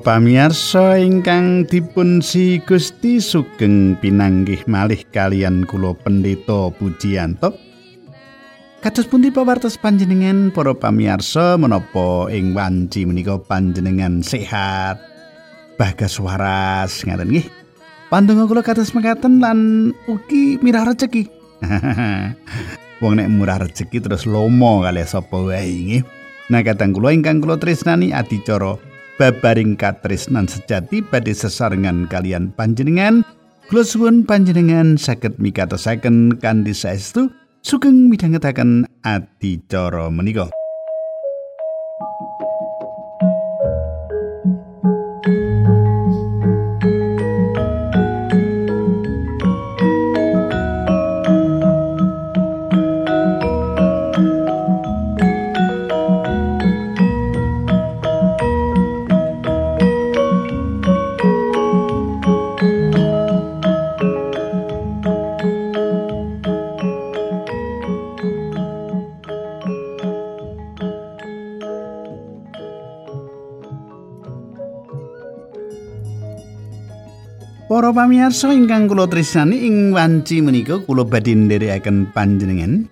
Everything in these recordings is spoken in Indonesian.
Para pamirsa ingkang dipun si Gusti sugeng pinanggih malih kalian kula pendeta Pujiyanto. Kados pundi pawartos panjenengan para pamirsa menapa ing wanci menika panjenengan sehat. Bagas waras ngaten nggih. Pandonga kula kados mekaten lan ugi mirah rejeki. Wong nek murah rejeki terus lomo kalih sapa wae nggih. Nah kadang kula ingkang kula tresnani adicara babaring katresnan sejati badhe sesarengan kalian panjenengan. Kula suwun panjenengan saged mikatosaken kanthi saestu sugeng midhangetaken adicara menika Para pamirsa ingkang kula tresnani ing wanci menika kula badhe nderekaken panjenengan.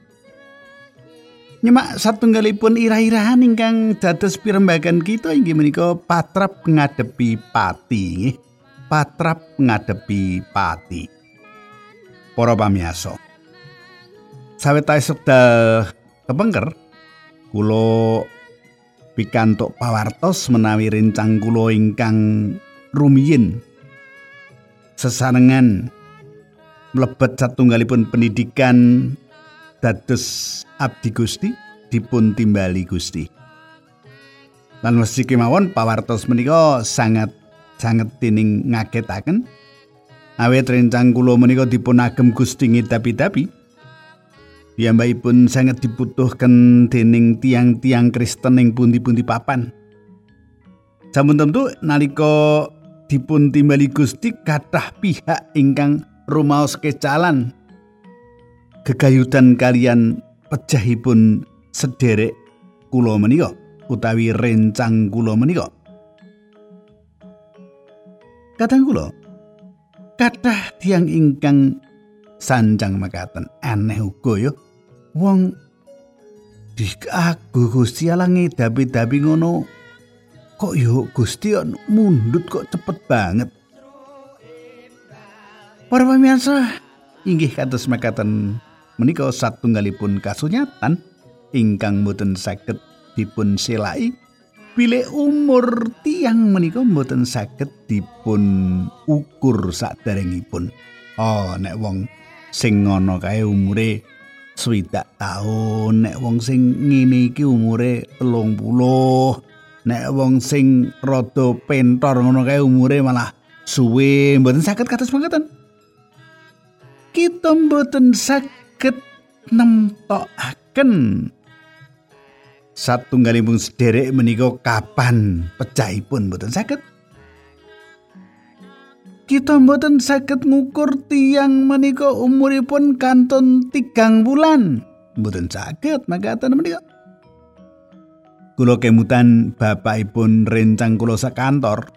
Nyemak satunggalipun irah-irahan ingkang dados pirembagan kita inggih menika patrap ngadepi pati. Patrap ngadepi pati. Para pamirsa. Sawetawis sedal kepengker kula pikantuk pawartos menawi rencang kula ingkang rumiyin sesarengan mlebet satunggalipun pendidikan dados abdi Gusti dipun timbali Gusti. Lan mesti kemawon pawartos menika sangat sangat tining ngagetaken. Awet rencang kula menika dipun agem Gusti ngidapi-dapi. Piyambakipun sangat dibutuhkan dening tiang-tiang Kristen ing pundi-pundi papan. Sampun tentu nalika dipun timbali Gusti kathah pihak ingkang rumaos kecalan gegayutan kalian pejahipun sederek kula menika utawi rencang kula menika. Kadang kula kathah tiang ingkang sanjang makaten aneh uga ya wong dikagu Gusti Allah ngedapi-dapi ngono kok yo Gusti mundut kok cepet banget. Para pemirsa, inggih kados mekaten menika satunggalipun kasunyatan ingkang boten saged dipun selai pilih umur tiang menika boten saged dipun ukur saderengipun. Oh, nek wong sing ngono kae umure swidak taun, nek wong sing ngene iki umure telung puluh, nek wong sing rada pentor ngono kae umure malah suwe mboten saged kados mangketen kita mboten saged nemtokaken. Satunggalipun sederek menika kapan pecahipun mboten saged. Kita mboten saged ngukur tiang menika umuripun kanton tigang bulan mboten saged mangketen menika kula kemutan bapakipun rencang kula sakantor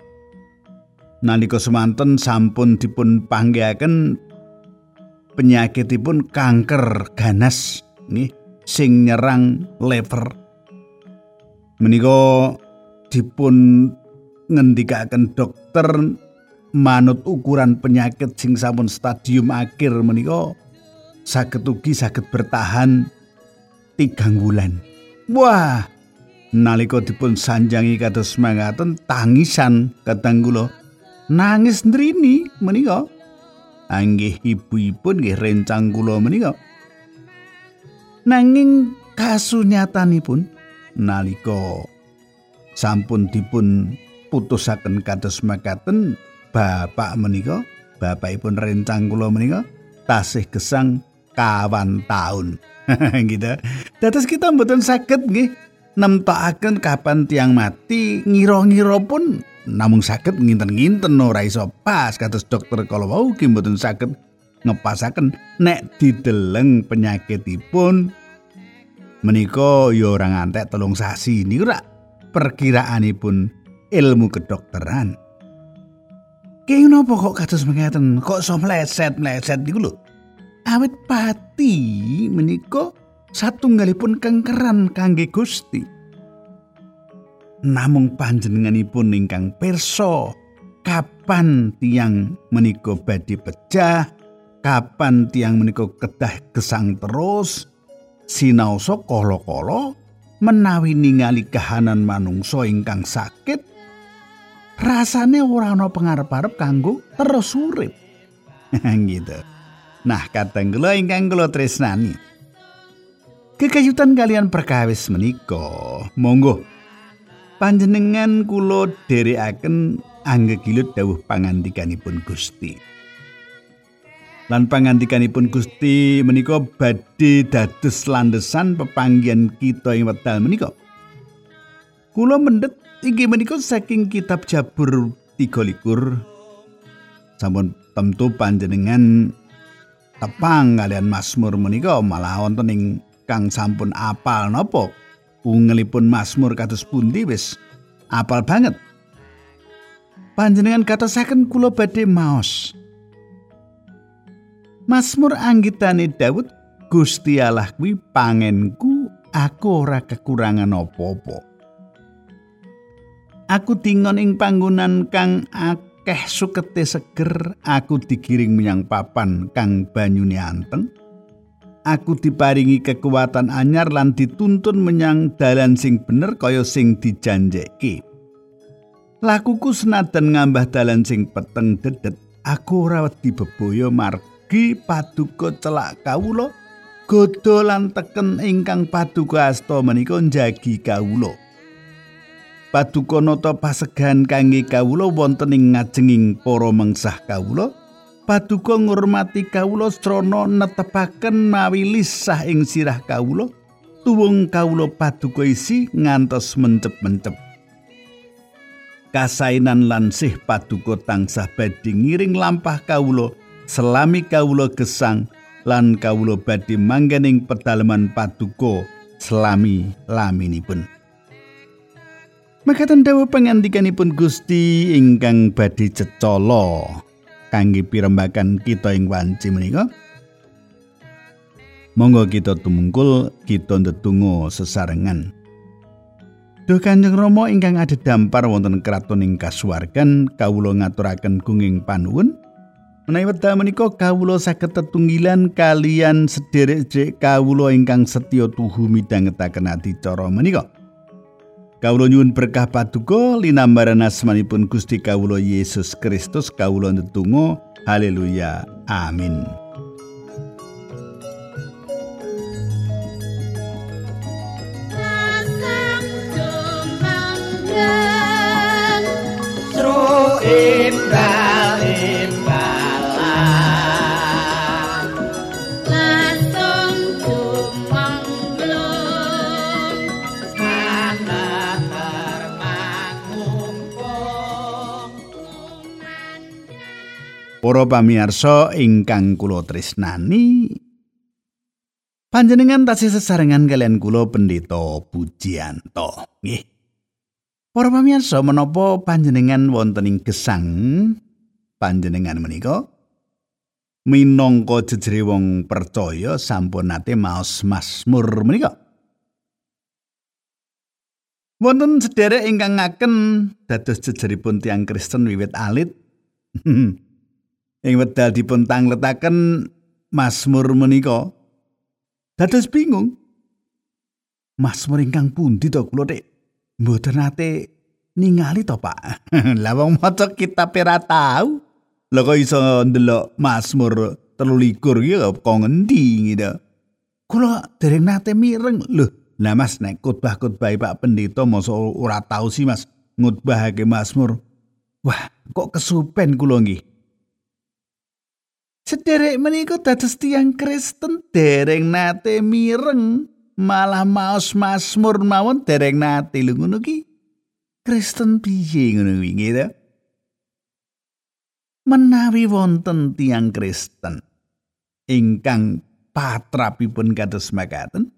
nalika semanten sampun dipun panggihaken penyakitipun kanker ganas nih sing nyerang lever. Menika dipun ngendikaken dokter manut ukuran penyakit sing sampun stadium akhir menika saged ugi saged bertahan tigang bulan. Wah nalika dipun sanjangi kados mangaten tangisan kadang kula nangis ndrini menika. Anggih ibu-ibu nggih rencang kula menika. Nanging kasunyatanipun nalika sampun dipun putusaken kados makaten bapak menika bapakipun rencang kula menika tasih gesang kawan taun. Gitu dados kita mboten saged nggih nemtokaken kapan tiang mati ngira-ngira pun. Namung saged nginten-nginten ora iso pas. Kados dokter kalau wau ki mboten saged ngepasaken nek dideleng penyakitipun. Menika ya ora ngantek telung sasi niku ora. Perkiraanipun ilmu kedokteran. Kaya napa kok kados mengatakan kok iso mleset-mleset niku lho? Awit pati menika satunggalipun kengkeran kangge Gusti. Namung panjenenganipun ingkang pirsa kapan tiang menika badhe pecah kapan tiang menika kedah gesang terus sinaosa kala-kala menawi ningali kahanan manungsa ingkang sakit rasane ora ana pangarep-arep kanggo terus urip. Gitu. Nah kadang kula ingkang kula tresnani kekayutan kalian perkawis menika monggo panjenengan kula dherekaken anggegilut dawuh pangandikanipun Gusti. Lan pangandikanipun Gusti menika badhe dados landesan pepanggihan kita ing wekdal menika. Kula mendhet inggih menika saking kitab Jabur 13 sampun tentu panjenengan tepang kalian Mazmur menika malah wonten ing kang sampun apal napa ungelipun Mazmur kados pundi wis apal banget. Panjenengan katasaken kula badhe maos. Mazmur anggitane Daud Gusti Allah kuwi pangenku aku ora kekurangan apa-apa. Aku dingon ing panggonan kang akeh sukete seger, aku digiring menyang papan kang banyune anteng. Aku diparingi kekuatan anyar lan dituntun menyang dalan sing bener kaya sing dijanjeki. Lakuku senadan ngambah dalan sing peteng dedet, aku ora wedi bebaya margi paduka celak kawula, godho lan teken ingkang paduka asta menika njagi kawula. Paduka nata pasegan kangge kawula wonten ing ngajenging para mengsah kawula. Paduka ngurmati kawula srana netepaken mawi lisah ing sirah kawula. Tuwung kawula paduka isi ngantos mencep-mencep. Kasainan lan sih paduka tansah badhe ngiring lampah kawula selami kawula gesang lan kawula badhe manggening pedalaman paduka selami laminipun. Makatan dawa pengantikanipun Gusti ingkang badhe cecala kangge pirembakan kita ing wanci menika. Monggo kita tumungkul kita ndedonga sesarengan. Duh Kanjeng Rama ingkang ada dampar wonten kraton ing kasuwargan kawula ngaturaken gunging panuwun. Menawi wekdal menika kawula saged tetunggilan kalian sederek-sederek kawula ingkang setya tuhu midhangetaken adicara menika. Kawula nyuwun berkah paduka linambaran asmanipun Gusti kawula Yesus Kristus. Kawula ndedonga. Haleluya. Amin Para pamirsa ingkang kula tresnani. Panjenengan tasih sesarengan kalian kula pendeta Pujianto. Nggih. Para pamirsa menapa panjenengan wonten ing gesang panjenengan menika? Minangka jejere wong percaya sampun nate maos Mazmur menika? Wonten sederek ingkang ngaken dados jejeripun tiang Kristen wiwit alit ing wedal dipun tangletaken Mazmur menika dados bingung. Mazmur ingkang pundi to kula Dik? Mboten nate ningali to Pak? Lah wong maca kitab ora tau. Lha kok iso ndelok Mazmur 13 iki kok ngendi gitu kula dereng nate mireng. Lho lah mas nek khotbah-khotbah Pak Pendeta masa ora tau sih mas ngutbahake Mazmur? Wah kok kesupen kula nggih Sederek menika dados tiang Kristen dereng nate mireng. Malah maos Mazmur mawon dereng nate. Lho ngono Kristen piye ngono kuwi gitu menawi wonten tiang Kristen ingkang patrapipun kados makaten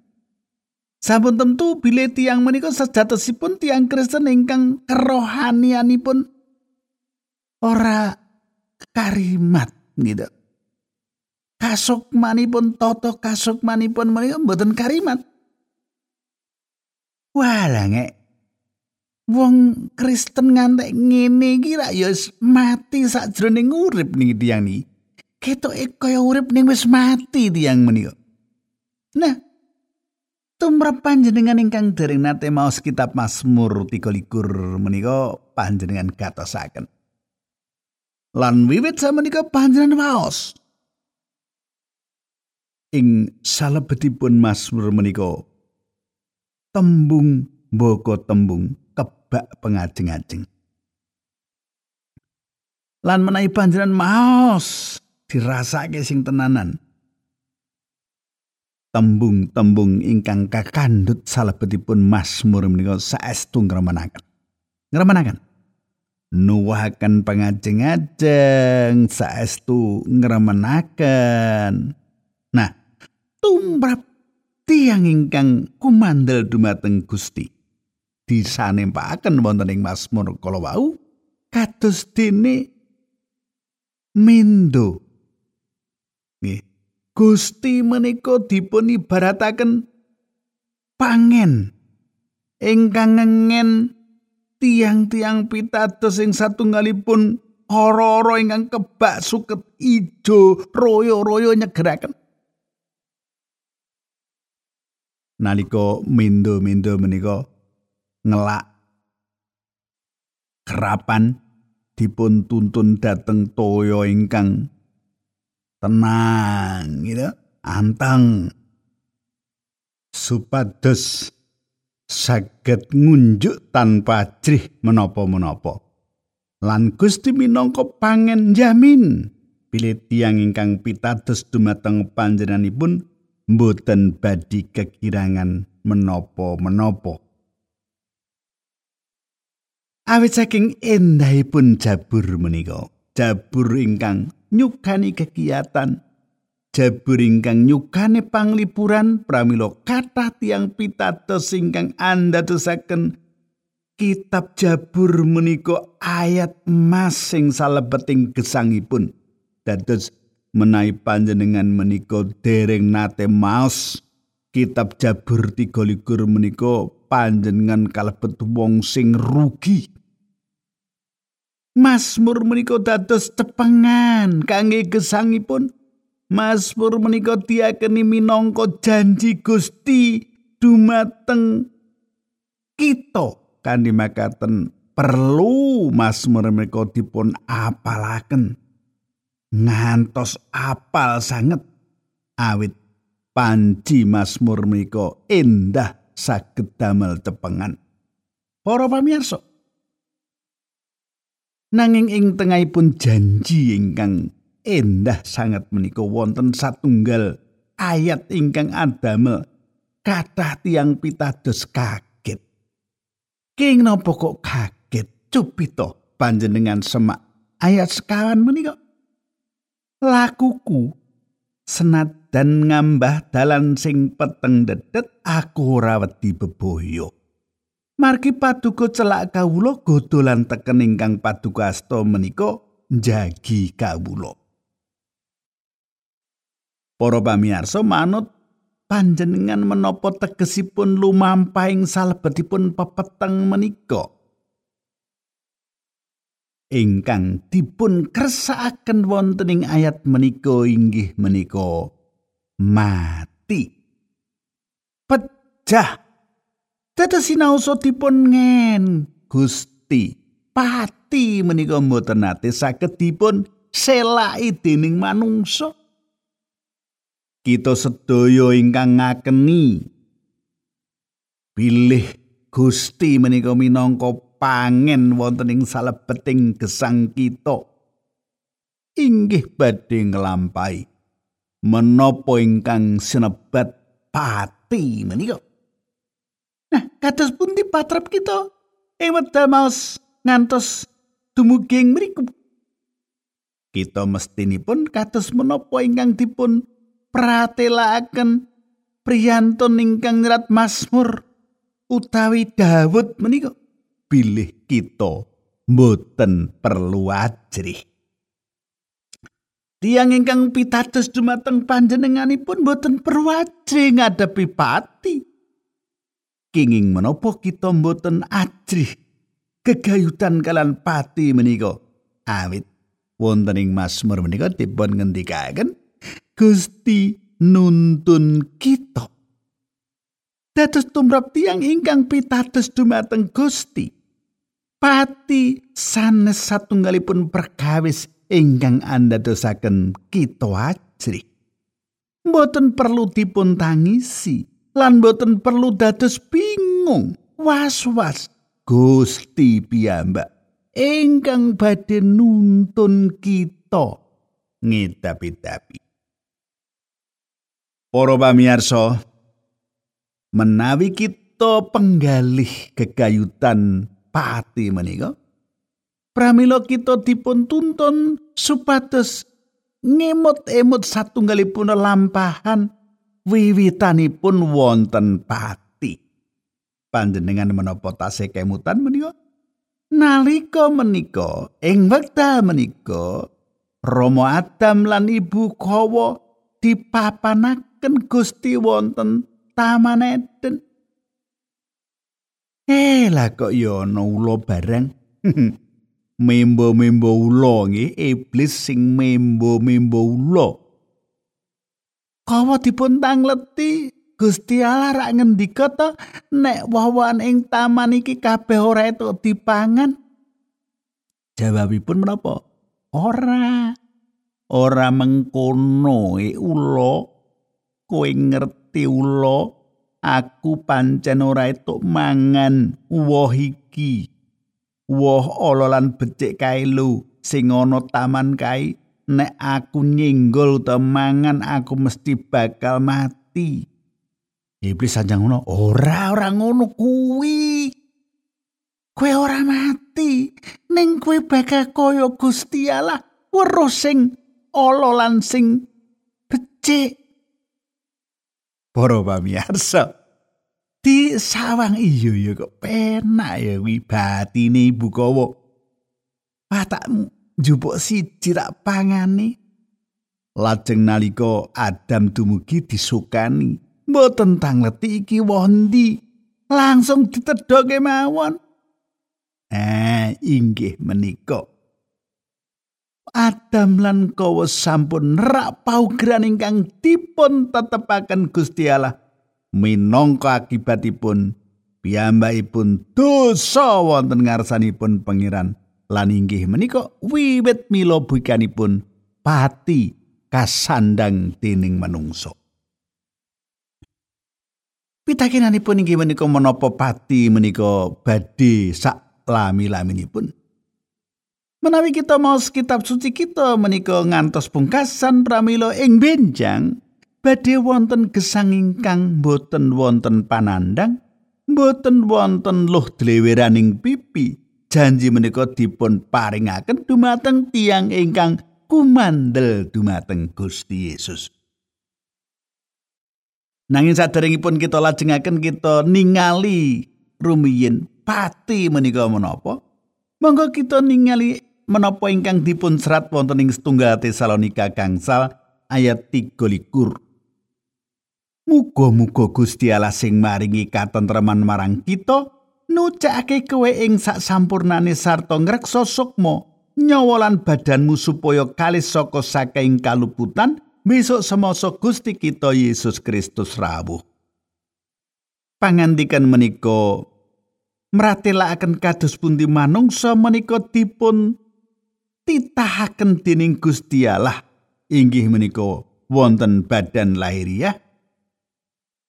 sampun tentu bilih tiang menika sejatosipun tiang Kristen ingkang kerohanianipun ora karimat gitu kasukmanipun toto kasukmanipun menika mboten karimat walange wong Kristen ngantek ngene iki ra ya mati sakjroning urip ning tiyang niki ketoke kaya urip ning wis mati tiyang menika. Nah, tumrap panjenengan ingkang dereng nate maos kitab Mazmur 23 menika panjenengan katosaken. Lan wiwit samenika panjenengan maos ing salebetipun Mazmur menika tembung boko tembung kebak pengajeng-ajeng. Lan menawi panjenengan maos dirasake sing tenanan. Tembung-tembung ingkang kakandut salebetipun Mazmur menika saestu ngremenaken. Ngremenaken. Nuwahaken pangajeng-ajeng saestu ngremenaken. Nah, tumrap tiang ingkang kumandel dumateng Gusti disanempaken wonten ing Mazmur kala wau kados dene mindo Nggih. Gusti menika dipun ibarataken pangen ingkang ngengen tiang-tiang pitados sing satunggalipun ora-ora ingkang kebak suket ijo royo-royo nyegeraken. Nalika mindo-mindo menika ngelak kerapan dipun tuntun dateng toyo ingkang tenang gitu. Antang. Supados saged ngunjuk tanpa jrih menapa-menapa. Lan Gusti minangka pangen jamin pilih tiang ingkang pitados dumateng panjenenganipun mboten badi kekirangan menapa-menapa. Awit saking endahipun jabur menika. Jabur ingkang nyukani kegiatan. Jabur ingkang nyukani panglipuran pramila kathah tiang pitados ingkang anda dosaken kitab jabur menika ayat emas sing salebeting gesangipun. Dados menawi panjenengan menika dereng nate maos kitab tiga likur menika panjenengan kalebet wong sing rugi. Mazmur menika dados tepengan kangge gesangipun. Mazmur menika diakeni minangka janji Gusti dumateng kita. Kanthi makaten perlu Mazmur menika dipun apalaken ngantos apal sanget. Awit panji Mazmur menika endah saged damel tepengan. Para pamirsa, nanging ing tengahipun janji ingkang endah sangat menika wonten satunggal ayat ingkang adamel kathah tiang pitados kaget. King napa kok kaget? Cupito panjenengan semak. Ayat sekawan menika lakuku senat dan ngambah dalan sing peteng dedet aku ora wedi beboyo Margi paduka celak kawula godolan teken ingkang paduka asta menika njagi kawula. Para pamirsa manut panjenengan menapa tegesipun lumampahing salebetipun pepeteng menika. Ingkang dipun kersakaken wonten ing ayat menika inggih menika mati. Pecah Dados sinaosa dipun ngen Gusti pati menika mboten nate saged dipun selaki dening manungsa. kita sedaya ingkang ngakeni bilih Gusti menika minangka pangen wonten ing salebeting gesang kita. Inggih badhe nglampahi. Menapa ingkang sinebat pati menika? Nah kados pundi patrap kita? Ing wekdal ngantos dumugi ing mriku. Kita mestinipun kados menapa ingkang dipun pratelakaken priyantun ingkang nyerat Mazmur utawi Daud menika bilih kita mboten perlu ajrih Tiang ingkang pitados dumateng panjenenganipun mboten perlu ajrih ngadepi pati kenging menapa kita mboten ajrih gegayutan kalan pati menika awit wonten ing Mazmur menika dipun ngendikaken Gusti nuntun kita. Dados tumrap tiang ingkang pitados dumateng Gusti. Pati sanes satunggalipun perkawis ingkang anda dosaken kita ajri. Mboten perlu dipun tangisi, lan mboten perlu dados bingung, was-was. Gusti piyambak ingkang badhe nuntun kita ngedapi-dapi. Para pamirsa, menawi kita penggalih kegayutan pati menika, pramila kita dipun tuntun supados ngemot-emot satunggalipun lampahan wiwitanipun wonten pati. Panjenengan menapa tasih kemutan menika? Nalika menika ing wekdal menika Rama Adam lan Ibu Kawa dipapanaken Gusti wonten Taman Eden. Eh lah kok ya ana ula barang. Membo-membo ula nggih iblis sing membo-membo ula. Kawa dipun tangleti Gusti Allah rak ngendika to nek wawan ing taman iki kabeh ora etuk dipangan? Jawabipun menapa? Ora. Ora mengkono e ula kowe ngerti ula aku pancen ora etuk mangan woh iki. Woh ala lan becik kae lho sing ana taman kae nek aku nyenggol utawa mangan aku mesti bakal mati. Iblis sanjang ngono, ora ora ngono kuwi. Kowe ora mati, ning kowe bakal kaya Gusti Allah, weruh sing ala sing becik. Para pamirsa, di sawang iyo ya kok penak ya wi batine ibu kawa. Patakmu njupuk siji tak pangane. Lajeng nalika Adam dumugi disukani, mboten tangleti iki wondi langsung ditedhoke mawon eh inggih menika Adam lan kawa sampun rak paugeran ingkang dipun tetepaken Gusti Allah. Minangka akibatipun piyambakipun dosa wonten ngarsanipun pangeran. Lan inggih menika wiwit mila bukanipun pati kasandang dening manungsa. Pitakenanipun inggih menika menapa pati menika badhe sak lami-laminipun. Menawi kita mau kitab suci kita menika ngantos pungkasan pramila ing benjang badhe wonten gesang ingkang boten wonten panandang, boten wonten luh dleweraning pipi. Janji menika dipun paringaken dumateng tiang ingkang kumandel dumateng Gusti Yesus. Nanging saderengipun kita lajengaken kita ningali rumiyin pati menika menapa? Monggo kita ningali menapa ingkang dipun serat wonten ing setunggal Tesalonika gangsal ayat 3 likur. Muga-muga Gusti Allah sing maringi katentreman marang kita nucake kowe ing sak sampurnane sarta ngreksa sukma nyawa lan badanmu supaya kalis saka saking kaluputan besok semasa Gusti kita Yesus Kristus rawuh. Pangandikan menika mratelakaken kados pundi manungsa menika dipun titahaken dening Gusti Allah. Inggih menika wonten badan lahiriah.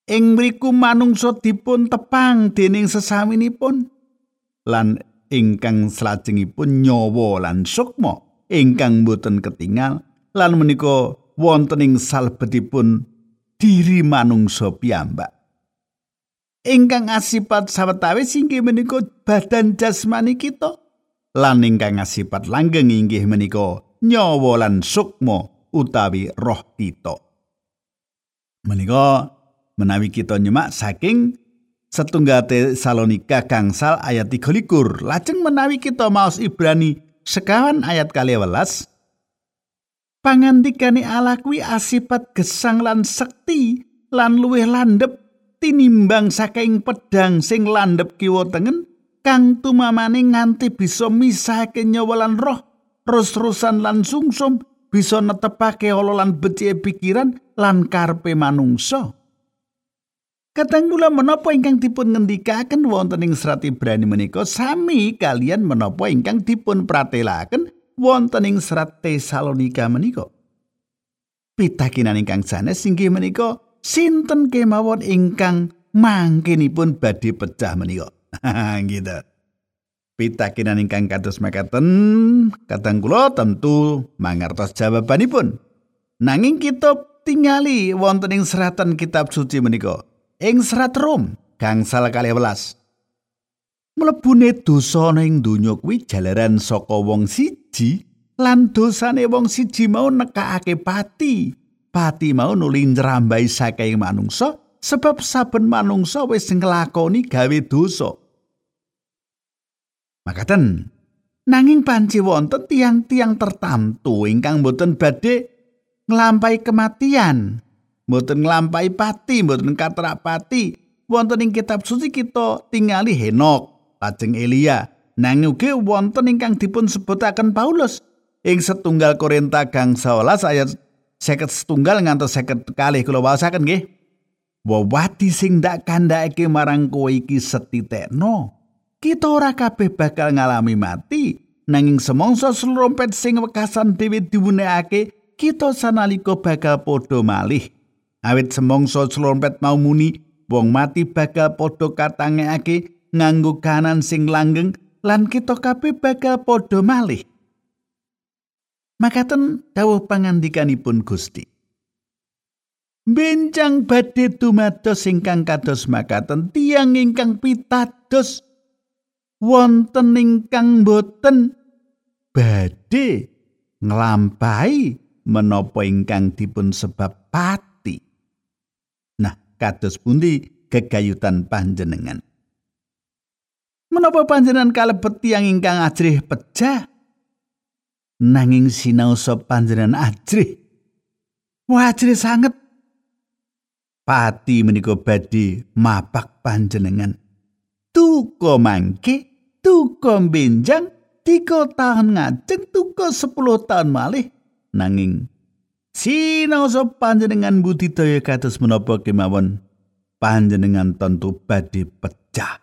Ing mriku manungsa dipun tepang dening sesawinipun lan ingkang salajengipun nyawa lan sukma ingkang boten ketingal. Lan menika wonten ing salebetipun diri manungsa piyambak. Ingkang asipat sawetawis inggih menika badan jasmani kita lan ingkang asipat langgeng inggih menika nyawa lan sukma utawi roh kita menika menawi kita nyemak saking setunggal Tesalonika gangsal ayat 23 lajeng menawi kita maos Ibrani sekawan ayat kali welas pangandikane Allah kuwi asipat gesang lan sekti lan luwih landhep tinimbang saking pedang sing landhep kiwa tengen kang tumamane nganti bisa misahake nyawa lan roh terus-terusan lan sungsum bisa netepake olo lan becike pikiran lan karpe manungsa. Kadang kula menapa ingkang dipun ngendikaken wonten ing serat Ibrani menika sami kalian menapa ingkang dipun pratelaken wonten ing serat Tesalonika menika. Pitakinan ingkang sanes inggih menika sinten kemawon ingkang mangkenipun badhe pecah menika. gitu. Pitakinan ingkang kados mekaten kadang kula tentu mangertos jawabanipun. Nanging kita tingali wonten ing seratan kitab suci menika. ing serat Rom gangsal kali welas. Mlebune dosa ning donya kuwi jalaran saka wong siji lan dosane wong siji mau nekakake pati. Pati mau nuli njrambai saking manungsa sebab saben manungsa wis nglakoni gawe dosa. Makaten nanging panci wonten tiang-tiang tertamtu ingkang boten badhe nglampahi kematian mboten nglampahi pati, mboten katrak pati. Wonten ing kitab suci kita tingali Henok, lajeng Elia. Nanging ugi wonten ingkang dipun sebutaken Paulus ing setunggal Korinta gang 11 ayat seket setunggal ngantos seket kali kula wasaken nggih. Wawati sing dak kandhake marang kowe iki setitekno. Kita ora kabeh bakal ngalami mati, nanging semongso selurumpet sing wekasan dhewe diwunekake, kita sanalika bakal padha malih. awit semongso slompet mau muni wong mati bakal padha katangekake nganggo kanan sing langgeng lan kita kabeh bakal padha malih. Makaten dawuh pangandikanipun Gusti. Bencang badhe dumados ingkang kados makaten tiang ingkang pitados wonten ingkang boten badhe nglampahi menapa ingkang dipun sebab pat kados pundi gegayutan panjenengan. Menapa panjenengan kalebet tiyang ingkang ajrih pecah? Nanging sinau sop panjenengan ajrih. Wah ajrih sanget. Pati menika badhe mapak panjenengan. Tuko mangke, tuko benjang, tiko tahun ngajeng, tuko sepuluh tahun malih. Nanging Sinaosa panjenengan budidaya kados menapa kemawon panjenengan tentu badhe pecah.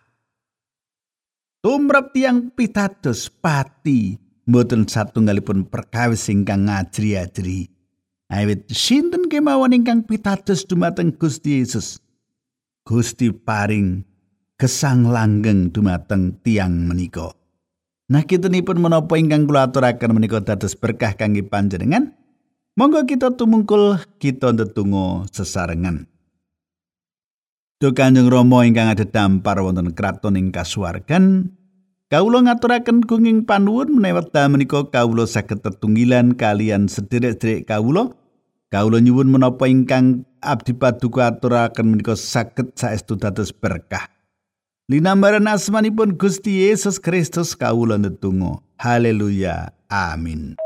Tumrap tiang pitados pati mboten satunggalipun perkawis ingkang ngajri-ajri. Awit sinten kemawon ingkang pitados dumateng Gusti Yesus. Gusti paring gesang langgeng dumateng tiang menika. Nah, kitunipun menapa ingkang kula aturaken menika dados berkah kangge panjenengan. Monggo kita tumungkul kita ndedonga sesarengan. Duh Kanjeng Rama ingkang dampar wonten kraton ing kasuwargan, kawula ngaturaken gunging panuwun menawi wekdal menika kawula saged tetunggilan kalian sederek-sederek kawula. Kawula nyuwun menapa ingkang abdi paduka aturaken menika saged saestu dados berkah. Linambaran asmanipun Gusti Yesus Kristus kawula ndedonga. Haleluya. Amin.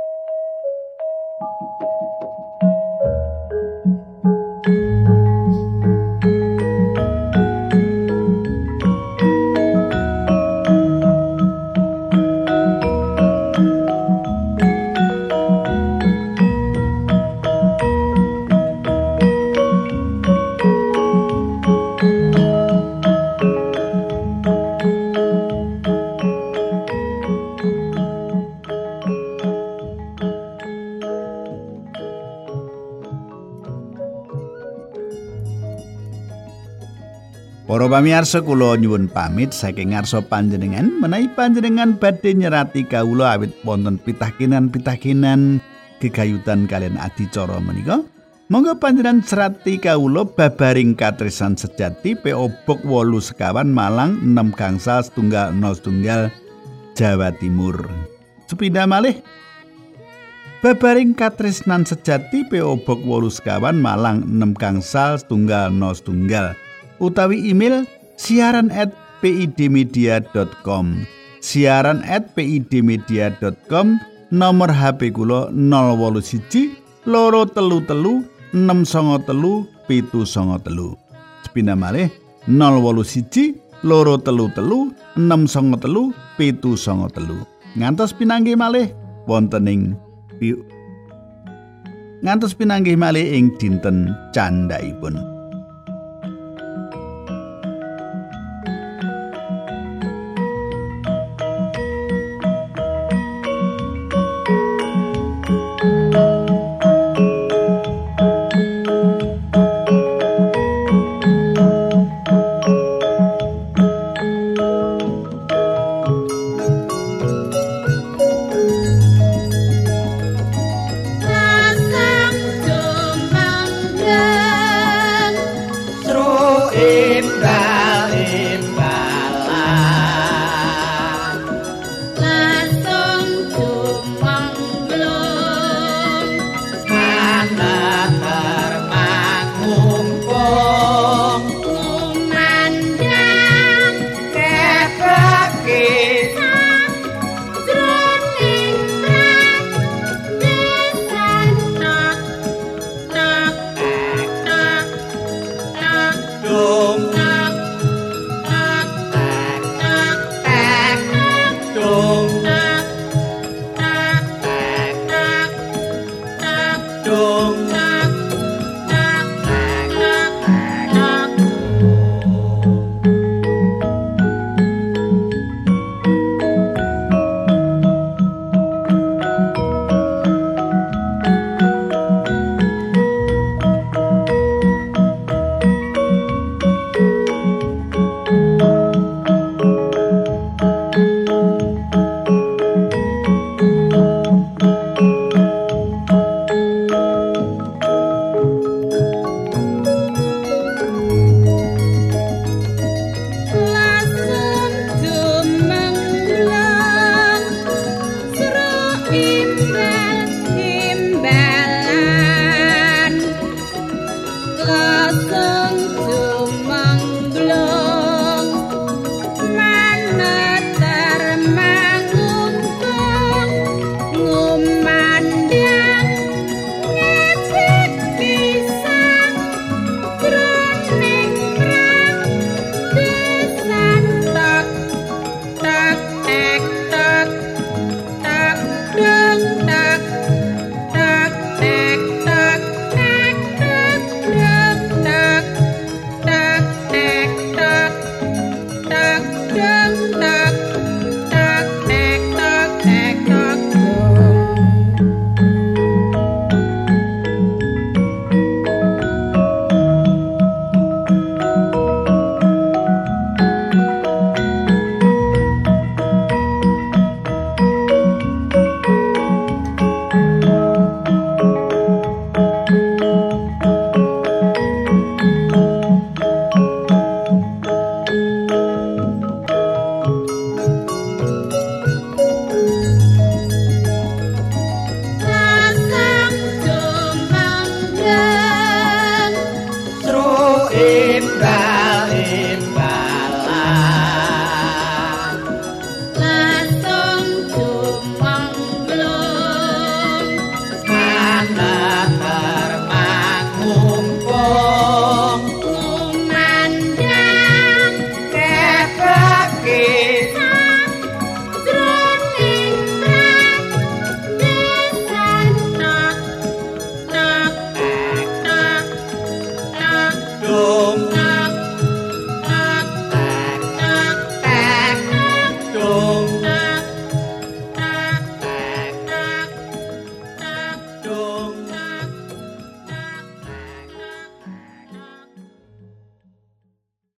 Para pamirsa kula nyuwun pamit saking ngarsa panjenengan menawi panjenengan badhe nyerati kawula awit wonten pitakenan-pitakenan gegayutan kalian adicara menika. Monggo panjenengan serati kawula babaring katresan sejati PO Box 8 sekawan Malang 6 gangsal setunggal 0 setunggal Jawa Timur. Sepindah malih Babaring katresnan sejati PO Box 8 sekawan Malang 6 gangsal setunggal 0 setunggal utawi email siaran at pidmedia.com siaran at pidmedia.com nomor HP kula 081 loro telu telu 6 telu pitu songo telu. Sepina malih 081 loro telu telu 6 telu pitu songo telu. Ngantos pinanggih malih wontening ngantos pinanggih malih ing dinten candhaipun.